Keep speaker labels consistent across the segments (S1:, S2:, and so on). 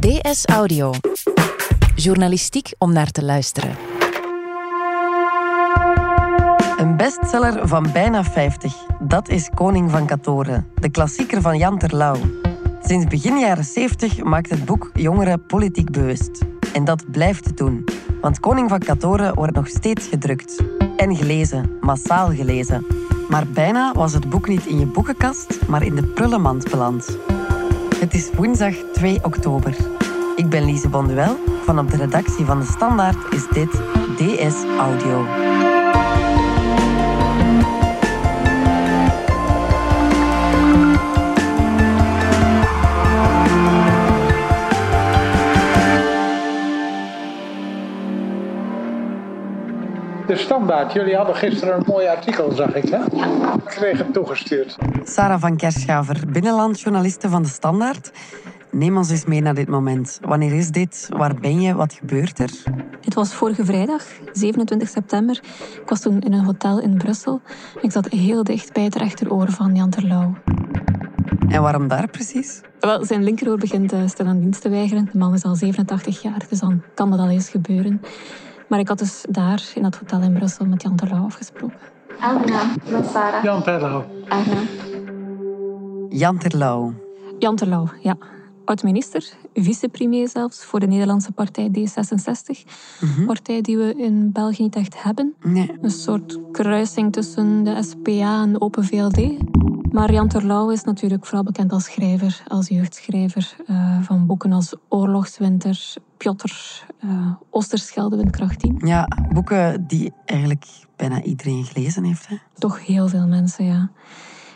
S1: DS Audio. Journalistiek om naar te luisteren.
S2: Een bestseller van bijna 50. Dat is Koning van Katoren, de klassieker van Jan Terlouw. Sinds begin jaren 70 maakt het boek jongeren politiek bewust. En dat blijft het doen. Want Koning van Katoren wordt nog steeds gedrukt. En gelezen, massaal gelezen. Maar bijna was het boek niet in je boekenkast, maar in de prullenmand beland. Het is woensdag 2 oktober. Ik ben Lise Bonduel. Van op de redactie van De Standaard is dit DS Audio.
S3: De standaard. Jullie hadden gisteren een mooi artikel, zag ik, hè? Ik kreeg het toegestuurd.
S2: Sarah van Kerschaver, binnenlandjournaliste van De Standaard. Neem ons eens mee naar dit moment. Wanneer is dit? Waar ben je? Wat gebeurt er?
S4: Dit was vorige vrijdag, 27 september. Ik was toen in een hotel in Brussel. Ik zat heel dicht bij het rechteroor van Jan Terlouw.
S2: En waarom daar precies?
S4: Wel, zijn linkeroor begint uh, stil aan dienst te weigeren. De man is al 87 jaar, dus dan kan dat al eens gebeuren. Maar ik had dus daar, in dat hotel in Brussel, met Jan Terlouw afgesproken.
S5: Aangenaam, met Sarah.
S3: Jan Terlouw.
S5: Aangenaam.
S2: Jan Terlouw.
S4: Jan Terlouw, ja. Oud-minister, vicepremier zelfs, voor de Nederlandse partij D66. Partij die we in België niet echt hebben.
S2: Nee.
S4: Een soort kruising tussen de SPA en de Open VLD. Maar Jan Terlouw is natuurlijk vooral bekend als schrijver, als jeugdschrijver uh, van boeken als Oorlogswinter, Piotr, uh, Oosterschelde, Windkracht 10.
S2: Ja, boeken die eigenlijk bijna iedereen gelezen heeft. Hè?
S4: Toch heel veel mensen, ja.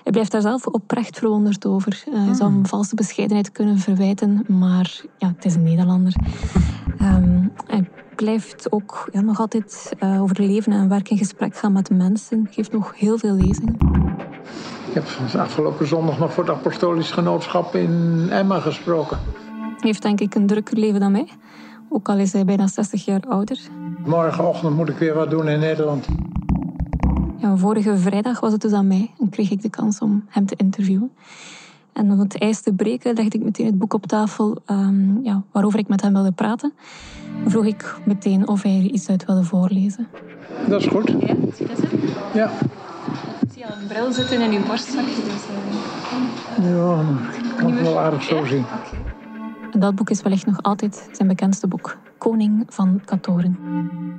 S4: Hij blijft daar zelf oprecht verwonderd over. Uh, je zou hem valse bescheidenheid kunnen verwijten, maar ja, het is een Nederlander. um, hij blijft ook ja, nog altijd uh, over leven en werk in gesprek gaan met mensen. Geeft nog heel veel lezingen.
S3: Ik heb afgelopen zondag nog voor het Apostolisch Genootschap in Emma gesproken.
S4: Hij heeft denk ik een drukker leven dan mij. Ook al is hij bijna 60 jaar ouder.
S3: Morgenochtend moet ik weer wat doen in Nederland.
S4: Ja, vorige vrijdag was het dus aan mij en kreeg ik de kans om hem te interviewen. En om het ijs te breken legde ik meteen het boek op tafel um, ja, waarover ik met hem wilde praten. Vroeg ik meteen of hij er iets uit wilde voorlezen.
S3: Dat is goed.
S5: Ja, zie dat?
S3: Ja.
S5: Bril zitten in uw borstzakje. Dus, uh...
S3: Ja, ik kan het wel aardig zo
S5: ja?
S3: zien.
S5: Okay.
S4: Dat boek is wellicht nog altijd zijn bekendste boek. Koning van Katoren.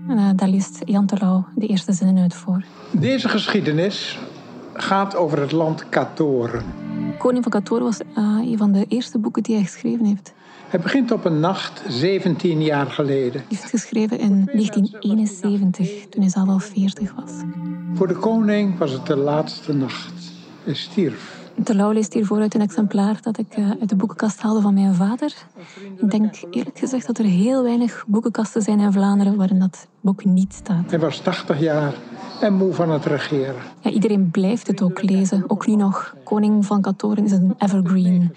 S4: En uh, daar leest Jan Terlouw de eerste zinnen uit voor.
S3: Deze geschiedenis gaat over het land Katoren.
S4: Koning van Katoren was uh, een van de eerste boeken die hij geschreven heeft.
S3: Het begint op een nacht 17 jaar geleden.
S4: Hij heeft geschreven in 1971, toen hij zelf al 40 was.
S3: Voor de koning was het de laatste nacht. Hij stierf.
S4: Terlouw leest hiervoor uit een exemplaar dat ik uh, uit de boekenkast haalde van mijn vader. Ik denk eerlijk gezegd dat er heel weinig boekenkasten zijn in Vlaanderen waarin dat boek niet staat.
S3: Hij was 80 jaar en moe van het regeren.
S4: Ja, iedereen blijft het ook lezen, ook nu nog. Koning van Katoren is een evergreen.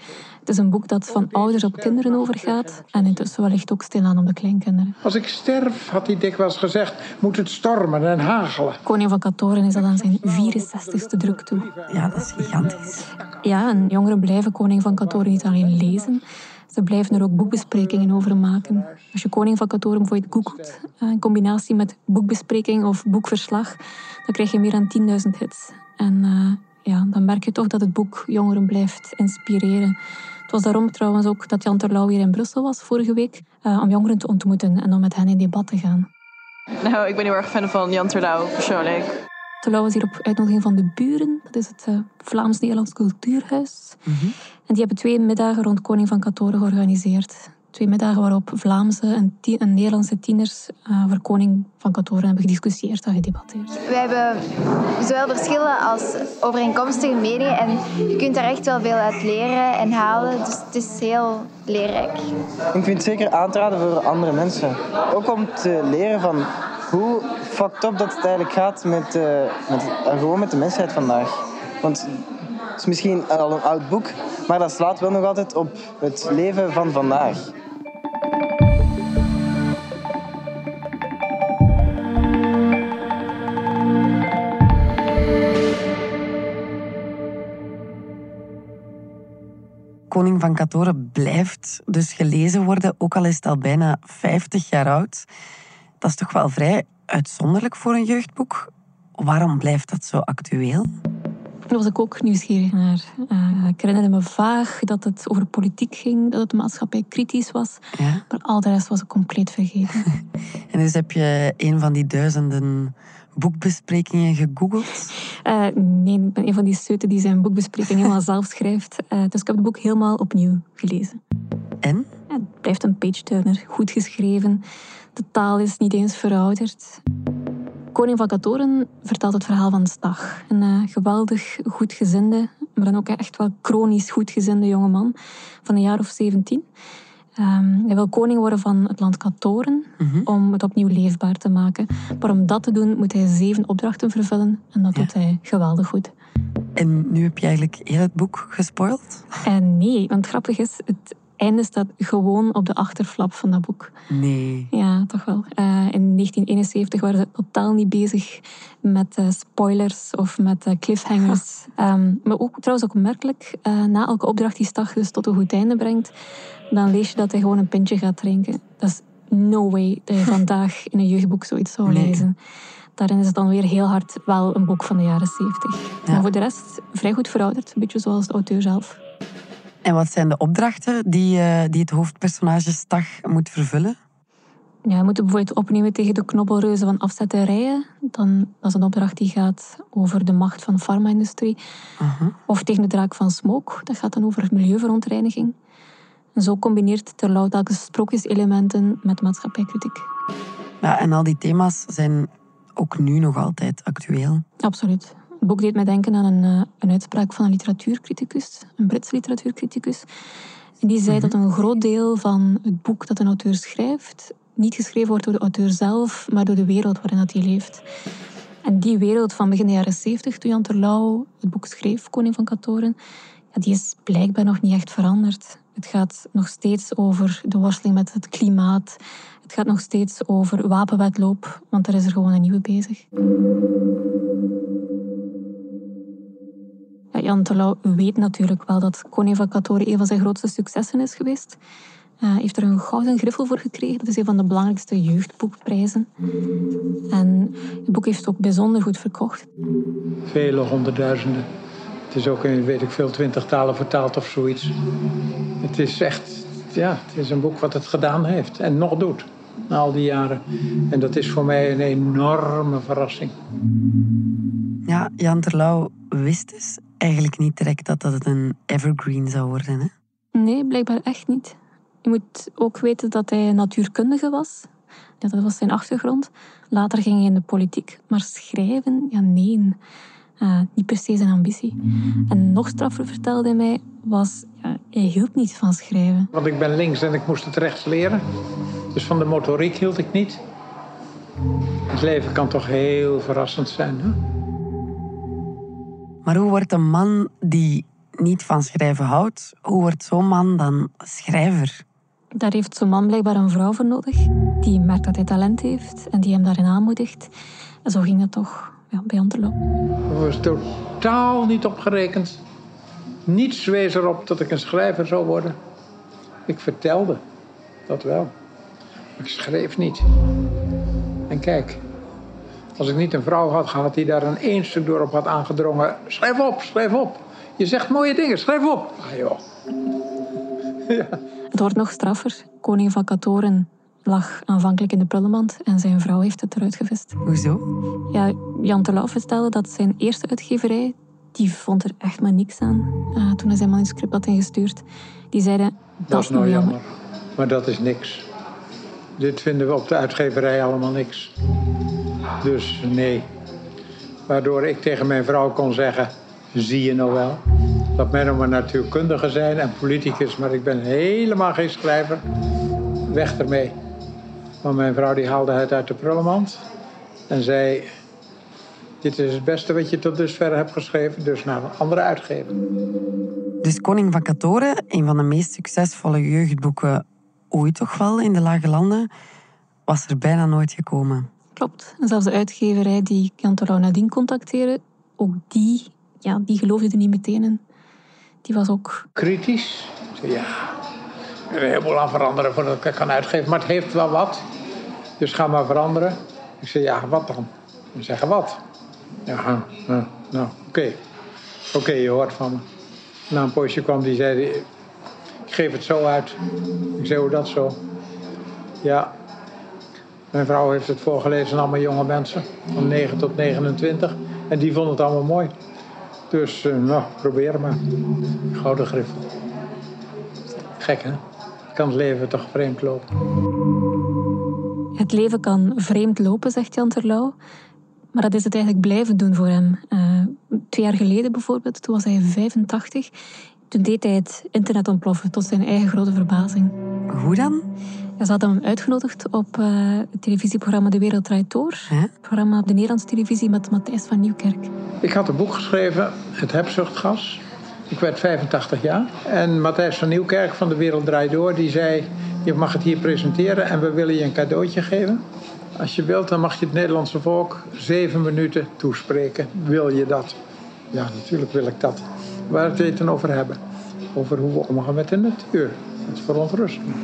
S4: Het is een boek dat van ouders op kinderen overgaat en intussen wellicht ook stilaan op de kleinkinderen.
S3: Als ik sterf, had hij dikwijls gezegd, moet het stormen en hagelen.
S4: Koning van Katoren is al aan zijn 64ste druk toe.
S2: Ja, dat is gigantisch.
S4: Ja, en jongeren blijven Koning van Katoren niet alleen lezen. Ze blijven er ook boekbesprekingen over maken. Als je Koning van Katoren bijvoorbeeld googelt, in combinatie met boekbespreking of boekverslag, dan krijg je meer dan 10.000 hits. En uh, ja, dan merk je toch dat het boek jongeren blijft inspireren. Het was daarom trouwens ook dat Jan Terlouw hier in Brussel was vorige week, uh, om jongeren te ontmoeten en om met hen in debat te gaan.
S6: Nou, ik ben heel erg fan van Jan Terlouw, persoonlijk.
S4: Terlouw was hier op uitnodiging van de Buren. Dat is het uh, Vlaams-Nederlands Cultuurhuis. Mm -hmm. En die hebben twee middagen rond Koning van Katoren georganiseerd. Twee middagen waarop Vlaamse en, en Nederlandse tieners uh, over Koning van Katoren hebben gediscussieerd en gedebatteerd.
S5: We hebben zowel verschillen als overeenkomstige meningen. En je kunt daar echt wel veel uit leren en halen. Dus het is heel leerrijk.
S7: Ik vind het zeker aan te raden voor andere mensen. Ook om te leren van hoe fucked up dat het eigenlijk gaat met, uh, met, uh, gewoon met de mensheid vandaag. Want is misschien al een oud boek, maar dat slaat wel nog altijd op het leven van vandaag.
S2: Koning van Katoren blijft dus gelezen worden, ook al is het al bijna 50 jaar oud. Dat is toch wel vrij uitzonderlijk voor een jeugdboek. Waarom blijft dat zo actueel?
S4: Daar was ik ook nieuwsgierig naar. Uh, ik herinnerde me vaag dat het over politiek ging, dat het maatschappij kritisch was.
S2: Ja?
S4: Maar al de rest was ik compleet vergeten.
S2: En dus heb je een van die duizenden boekbesprekingen gegoogeld?
S4: Uh, nee, ik ben een van die seuten die zijn boekbespreking helemaal zelf schrijft. Uh, dus ik heb het boek helemaal opnieuw gelezen.
S2: En?
S4: Ja, het blijft een page-turner, goed geschreven. De taal is niet eens verouderd. Koning van Katoren vertelt het verhaal van Stag. Een uh, geweldig goedgezinde, maar dan ook echt wel chronisch goedgezinde jongeman van een jaar of 17. Um, hij wil koning worden van het land Katoren
S2: Mhm.
S4: om het opnieuw leefbaar te maken. Maar om dat te doen moet hij zeven opdrachten vervullen en dat
S2: Ja.
S4: doet hij geweldig goed.
S2: En nu heb je eigenlijk heel het boek gespoild?
S4: En nee, want grappig is, het einde staat gewoon op de achterflap van dat boek.
S2: Nee.
S4: Ja, toch wel. Eh, in 1971 waren ze totaal niet bezig met eh, spoilers of met eh, cliffhangers. Ehm, maar ook trouwens ook opmerkelijk, eh, na elke opdracht die Stag dus tot een goed einde brengt, dan lees je dat hij gewoon een pintje gaat drinken. Dat is no way dat je vandaag in een jeugdboek zoiets zou
S2: Nee.
S4: lezen. Daarin is het dan weer heel hard wel een boek van de jaren 70.
S2: Ja.
S4: Maar voor de rest vrij goed verouderd, een beetje zoals de auteur zelf.
S2: En wat zijn de opdrachten die, eh, die het hoofdpersonage Stag moet vervullen?
S4: Ja, we moeten bijvoorbeeld opnemen tegen de knobbelreuzen van afzetterijen. Dan, dat is een opdracht die gaat over de macht van de farma-industrie. Of tegen de draak van smoke. Dat gaat dan over milieuverontreiniging. En zo combineert Terlouw telkens sprookjeselementen met maatschappijkritiek.
S2: Ja, en al die thema's zijn ook nu nog altijd actueel.
S4: Absoluut. Het boek deed mij denken aan een, eh, een uitspraak van een literatuurcriticus, een Britse literatuurcriticus. En die zei dat een groot deel van het boek dat een auteur schrijft, niet geschreven wordt door de auteur zelf, maar door de wereld waarin dat hij leeft. En die wereld van begin de jaren 70, toen Jan Terlouw het boek schreef, Koning van Katoren, ja, die is blijkbaar nog niet echt veranderd. Het gaat nog steeds over de worsteling met het klimaat. Het gaat nog steeds over wapenwetloop, want er is er gewoon een nieuwe bezig. Ja, Jan Terlouw weet natuurlijk wel dat Koning van Katoren een van zijn grootste successen is geweest. Hij heeft er een gouden griffel voor gekregen. Dat is een van de belangrijkste jeugdboekprijzen. En het boek heeft ook bijzonder goed verkocht.
S3: Vele honderdduizenden. Het is ook in, weet ik veel, twintig talen vertaald of zoiets. Het is echt, ja, het is een boek wat het gedaan heeft en nog doet. Na al die jaren. En dat is voor mij een enorme verrassing.
S2: Ja, Jan Terlouw wist dus eigenlijk niet direct dat dat een evergreen zou worden. Hè?
S4: Nee, blijkbaar echt niet. Je moet ook weten dat hij natuurkundige was. Ja, dat was zijn achtergrond. Later ging hij in de politiek. Maar schrijven, ja, nee. Eh, niet per se zijn ambitie. En nog straffer vertelde hij mij, was... Ja, hij hield niet van schrijven.
S3: Want ik ben links en ik moest het rechts leren. Dus van de motoriek hield ik niet. Het leven kan toch heel verrassend zijn. Hè?
S2: Maar hoe wordt een man die niet van schrijven houdt, hoe wordt zo'n man dan schrijver?
S4: Daar heeft zo'n man blijkbaar een vrouw voor nodig. Die merkt dat hij talent heeft en die hem daarin aanmoedigt. En zo ging dat toch ja, bij Anterlo.
S3: Er was totaal niet op gerekend. Niets wees erop dat ik een schrijver zou worden. Ik vertelde dat wel. Ik schreef niet. En kijk, als ik niet een vrouw had gehad die daar een één stuk door op had aangedrongen. Schrijf op, schrijf op. Je zegt mooie dingen, schrijf op. Ah joh.
S4: Het wordt nog straffer. Koning van Katoren lag aanvankelijk in de prullenmand en zijn vrouw heeft het eruit gevist.
S2: Hoezo?
S4: Ja, Jan Terlouw vertelde dat zijn eerste uitgeverij, die vond er echt maar niks aan eh, toen hij zijn manuscript had ingestuurd. Die zeiden, dat,
S3: Dat
S4: is
S3: nou
S4: nou jammer.
S3: jammer. Maar dat is niks. Dit vinden we op de uitgeverij allemaal niks. Dus nee. Waardoor ik tegen mijn vrouw kon zeggen: Zie je nou wel? Dat mij nog maar natuurkundige zijn en politicus, maar ik ben helemaal geen schrijver. Weg ermee. Maar mijn vrouw die haalde het uit de prullenmand en zei: Dit is het beste wat je tot dusver hebt geschreven, dus naar een andere uitgever.
S2: Dus Koning van Katoren, een van de meest succesvolle jeugdboeken ooit toch wel in de Lage Landen, was er bijna nooit gekomen.
S4: Klopt. En zelfs de uitgeverij die Terlouw nadien contacteerde, ook die, ja, die geloofde er niet meteen in. Die was ook
S3: Kritisch, zei, ja, er heleboel aan veranderen voordat ik kan uitgeven. Maar het heeft wel wat. Dus ga maar veranderen. Ik zei, ja, wat dan? Ze zeggen, wat? Ja, nou oké. Oké, je hoort van me. Na een poosje kwam die zei, ik geef het zo uit. Ik zei, hoe dat zo? Ja, mijn vrouw heeft het voorgelezen aan allemaal jonge mensen. Van 9 tot 29. En die vonden het allemaal mooi. Dus, uh, nou, probeer maar. Gouden griffel. Gek, hè? Kan het leven toch vreemd lopen?
S4: Het leven kan vreemd lopen, zegt Jan Terlouw. Maar dat is het eigenlijk blijven doen voor hem. Uh, twee jaar geleden bijvoorbeeld, toen was hij 85. Toen deed hij het internet ontploffen, tot zijn eigen grote verbazing.
S2: Hoe dan?
S4: Ja, ze hadden hem uitgenodigd op uh, het televisieprogramma De Wereld Draait Door. Het programma op de Nederlandse televisie met Matthijs van Nieuwkerk.
S3: Ik had een boek geschreven, Het hebzuchtgas. Ik werd 85 jaar. En Matthijs van Nieuwkerk van De Wereld Draait Door... die zei, je mag het hier presenteren en we willen je een cadeautje geven. Als je wilt, dan mag je het Nederlandse volk zeven minuten toespreken. Wil je dat? Ja, natuurlijk wil ik dat. Waar we het over hebben. Over hoe we omgaan met de natuur. Dat is verontrustend.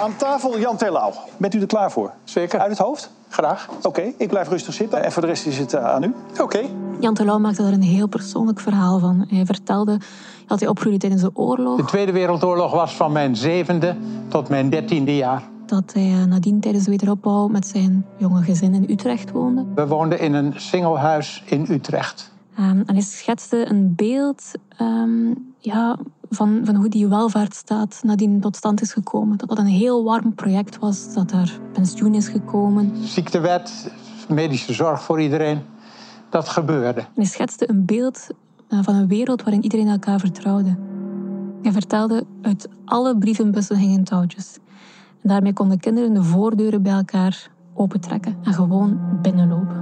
S8: Aan tafel Jan Terlouw. Bent u er klaar voor?
S3: Zeker.
S8: Uit het hoofd?
S3: Graag.
S8: Oké, ik blijf rustig zitten. En voor de rest is het uh, aan u. Oké.
S4: Jan Terlouw maakte daar een heel persoonlijk verhaal van. Hij vertelde dat hij opgroeide tijdens de oorlog.
S3: De Tweede Wereldoorlog was van mijn zevende tot mijn dertiende jaar.
S4: Dat hij uh, nadien tijdens de wederopbouw met zijn jonge gezin in Utrecht woonde.
S3: We woonden in een singlehuis in Utrecht.
S4: Um, en hij schetste een beeld um, ja, van, van hoe die welvaartsstaat nadien tot stand is gekomen. Dat dat een heel warm project was, dat er pensioen is gekomen.
S3: Ziektewet, medische zorg voor iedereen, dat gebeurde. En
S4: hij schetste een beeld uh, van een wereld waarin iedereen elkaar vertrouwde. Hij vertelde, uit alle brievenbussen hingen touwtjes. En daarmee konden kinderen de voordeuren bij elkaar opentrekken en gewoon binnenlopen.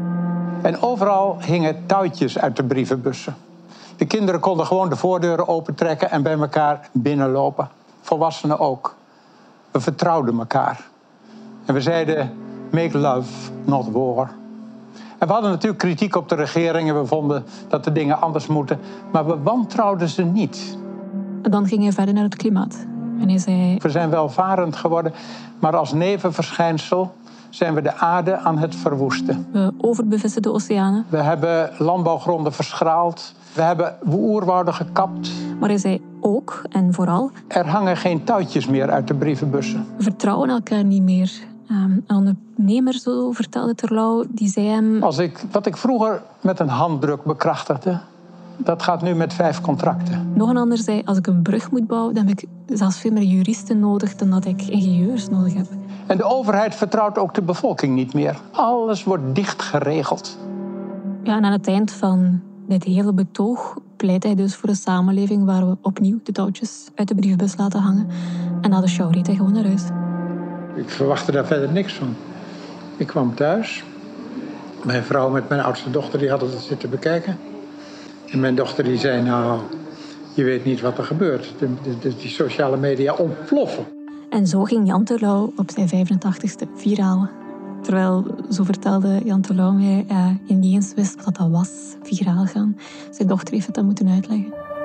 S3: En overal hingen touwtjes uit de brievenbussen. De kinderen konden gewoon de voordeuren opentrekken en bij elkaar binnenlopen. Volwassenen ook. We vertrouwden elkaar. En we zeiden: make love, not war. En we hadden natuurlijk kritiek op de regering en we vonden dat de dingen anders moeten. Maar we wantrouwden ze niet.
S4: Dan ging hij verder naar het klimaat. En hij zei...
S3: We zijn welvarend geworden, maar als nevenverschijnsel zijn we de aarde aan het verwoesten.
S4: We overbevissen de oceanen.
S3: We hebben landbouwgronden verschraald. We hebben oerwouden gekapt.
S4: Maar hij zei ook en vooral...
S3: Er hangen geen touwtjes meer uit de brievenbussen.
S4: We vertrouwen elkaar niet meer. Um, een ondernemer, zo vertelde Terlouw, die zei hem...
S3: Als ik, wat ik vroeger met een handdruk bekrachtigde... dat gaat nu met vijf contracten.
S4: Nog een ander zei, als ik een brug moet bouwen... dan heb ik zelfs veel meer juristen nodig dan dat ik ingenieurs nodig heb.
S3: En de overheid vertrouwt ook de bevolking niet meer. Alles wordt dicht geregeld.
S4: Ja, en aan het eind van dit hele betoog pleit hij dus voor een samenleving waar we opnieuw de touwtjes uit de brievenbus laten hangen. En na de show reed hij gewoon naar huis.
S3: Ik verwachtte daar verder niks van. Ik kwam thuis. Mijn vrouw met mijn oudste dochter die hadden het zitten bekijken. En mijn dochter die zei, nou, je weet niet wat er gebeurt. De, de, de, die sociale media ontploffen.
S4: En zo ging Jan Terlouw op zijn 85ste viraal. Terwijl, zo vertelde Jan Terlouw mij, uh, hij niet eens wist wat dat was, viraal gaan. Zijn dochter heeft het moeten uitleggen.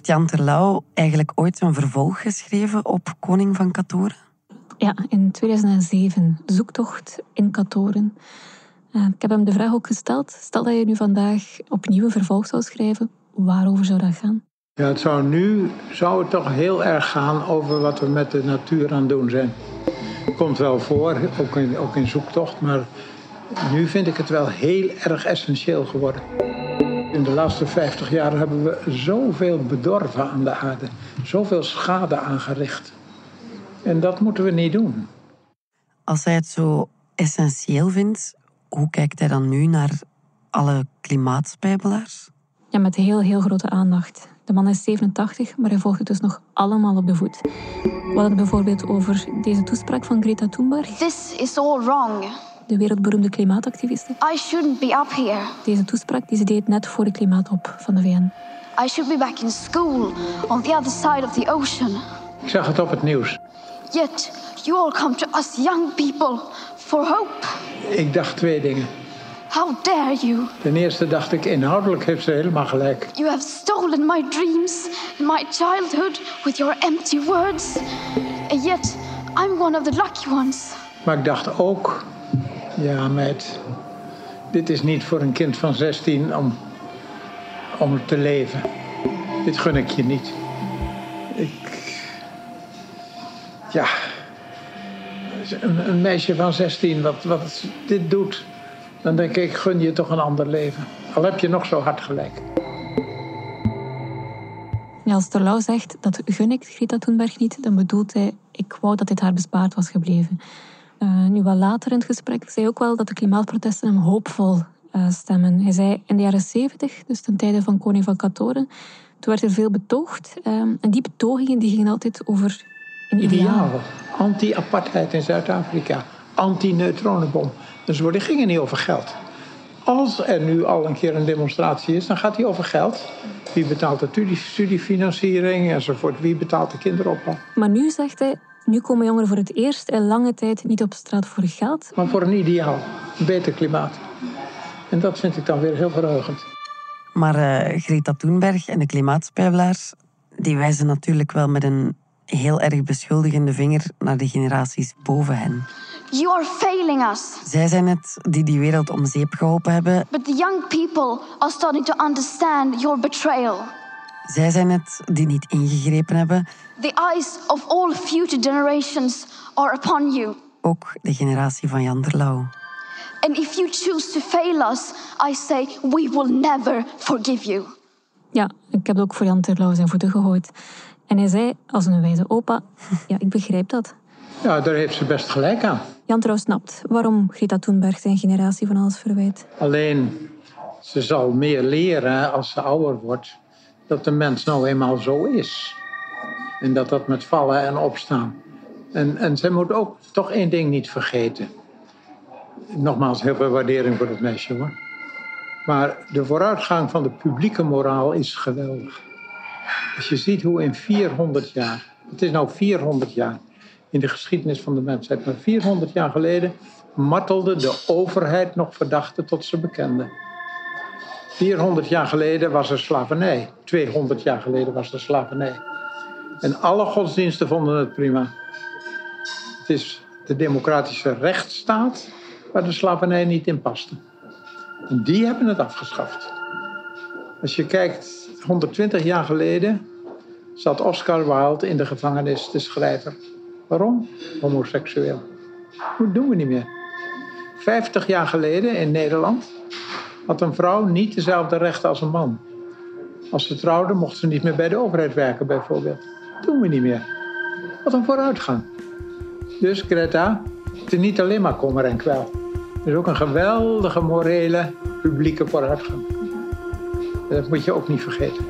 S2: Heeft Jan Terlouw eigenlijk ooit een vervolg geschreven op Koning van Katoren?
S4: Ja, in 2007. Zoektocht in Katoren. Uh, ik heb hem de vraag ook gesteld. Stel dat je nu vandaag opnieuw een vervolg zou schrijven. Waarover zou dat gaan?
S3: Ja, het zou nu zou het toch heel erg gaan over wat we met de natuur aan het doen zijn. Komt wel voor, ook in, ook in zoektocht. Maar nu vind ik het wel heel erg essentieel geworden. In de laatste 50 jaar hebben we zoveel bedorven aan de aarde, zoveel schade aangericht. En dat moeten we niet doen.
S2: Als hij het zo essentieel vindt, hoe kijkt hij dan nu naar alle klimaatspijbelaars?
S4: Ja, met heel, heel grote aandacht. De man is 87, maar hij volgt het dus nog allemaal op de voet. We hadden het bijvoorbeeld over deze toespraak van Greta Thunberg.
S9: This is all wrong
S4: de wereldberoemde klimaatactiviste.
S9: I shouldn't be up here.
S4: Deze toespraak die ze deed net voor de klimaatop van de VN.
S9: I should be back in school on the other side of the ocean.
S3: Ik zag het op het nieuws.
S9: Yet you all come to us young people for hope.
S3: Ik dacht twee dingen.
S9: How dare you?
S3: Ten eerste dacht ik, inhoudelijk heeft ze helemaal gelijk.
S9: You have stolen my dreams and my childhood with your empty words. And yet I'm one of the lucky ones.
S3: Maar ik dacht ook, ja meid, dit is niet voor een kind van 16 om, om te leven. Dit gun ik je niet. Ik, ja, een, een meisje van 16 wat, wat dit doet, dan denk ik, gun je toch een ander leven. Al heb je nog zo hard gelijk.
S4: Als Terlouw zegt dat gun ik Greta Thunberg niet, dan bedoelt hij ik wou dat dit haar bespaard was gebleven. Uh, nu, wat later in het gesprek zei ook wel dat de klimaatprotesten hem hoopvol uh, stemmen. Hij zei in de jaren 70, dus ten tijde van koning van Katoren, toen werd er veel betoogd. Uh, en die betogingen die gingen altijd over.
S3: Ideaal. Anti-apartheid in Zuid-Afrika. Anti-neutronenbom. Dus die gingen niet over geld. Als er nu al een keer een demonstratie is, dan gaat die over geld. Wie betaalt de studiefinanciering enzovoort? Wie betaalt de kinderopvang?
S4: Maar nu zegt hij, nu komen jongeren voor het eerst in lange tijd niet op straat voor geld.
S3: Maar voor een ideaal, een beter klimaat. En dat vind ik dan weer heel verheugend.
S2: Maar uh, Greta Thunberg en de klimaatspijbelaars, die wijzen natuurlijk wel met een heel erg beschuldigende vinger naar de generaties boven hen.
S9: You are failing us.
S2: Zij zijn het die die wereld om zeep geholpen hebben.
S9: But the young people are starting to understand your betrayal.
S2: Zij zijn het die niet ingegrepen hebben.
S9: The eyes of all future generations are upon you.
S2: Ook de generatie van Jan Terlouw.
S9: And if you choose to fail us, I say we will never forgive you.
S4: Ja, ik heb ook voor Jan Terlouw zijn voeten gegooid. En hij zei als een wijze opa, ja, ik begrijp dat.
S3: Ja, daar heeft ze best gelijk aan.
S4: Jan Trouw snapt waarom Greta Thunberg zijn generatie van alles verwijt.
S3: Alleen, ze zal meer leren als ze ouder wordt... dat de mens nou eenmaal zo is. En dat dat met vallen en opstaan. En, en ze moet ook toch één ding niet vergeten. Nogmaals, heel veel waardering voor dat meisje hoor. Maar de vooruitgang van de publieke moraal is geweldig. Als je ziet hoe in 400 jaar... Het is nou 400 jaar in de geschiedenis van de mensheid. Maar 400 jaar geleden martelde de overheid nog verdachten tot ze bekenden. 400 jaar geleden was er slavernij. 200 jaar geleden was er slavernij. En alle godsdiensten vonden het prima. Het is de democratische rechtsstaat waar de slavernij niet in paste. En die hebben het afgeschaft. Als je kijkt, 120 jaar geleden zat Oscar Wilde in de gevangenis, de schrijver. Waarom? Homoseksueel. Dat doen we niet meer. 50 jaar geleden in Nederland had een vrouw niet dezelfde rechten als een man. Als ze trouwde, mocht ze niet meer bij de overheid werken, bijvoorbeeld. Dat doen we niet meer. Wat een vooruitgang. Dus Greta, het is niet alleen maar kommer en kwel. Het is ook een geweldige morele, publieke vooruitgang. Dat moet je ook niet vergeten.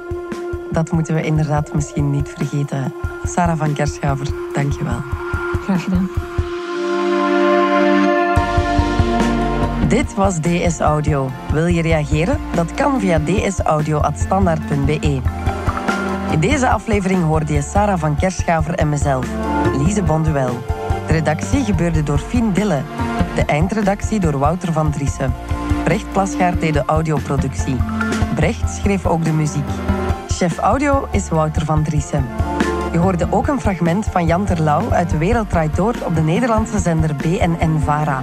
S2: Dat moeten we inderdaad misschien niet vergeten. Sarah van Kerschaver, dank je wel.
S4: Graag gedaan.
S2: Dit was DS Audio. Wil je reageren? Dat kan via dsaudio.standaard.be. In deze aflevering hoorde je Sarah van Kerschaver en mezelf, Lise Bonduel. De redactie gebeurde door Fien Dille. De eindredactie door Wouter van Driessen. Brecht Plasgaard deed de audioproductie. Brecht schreef ook de muziek. Chef audio is Wouter van Driessen. Je hoorde ook een fragment van Jan Terlouw uit De Wereld Draait Door op de Nederlandse zender BNN-VARA.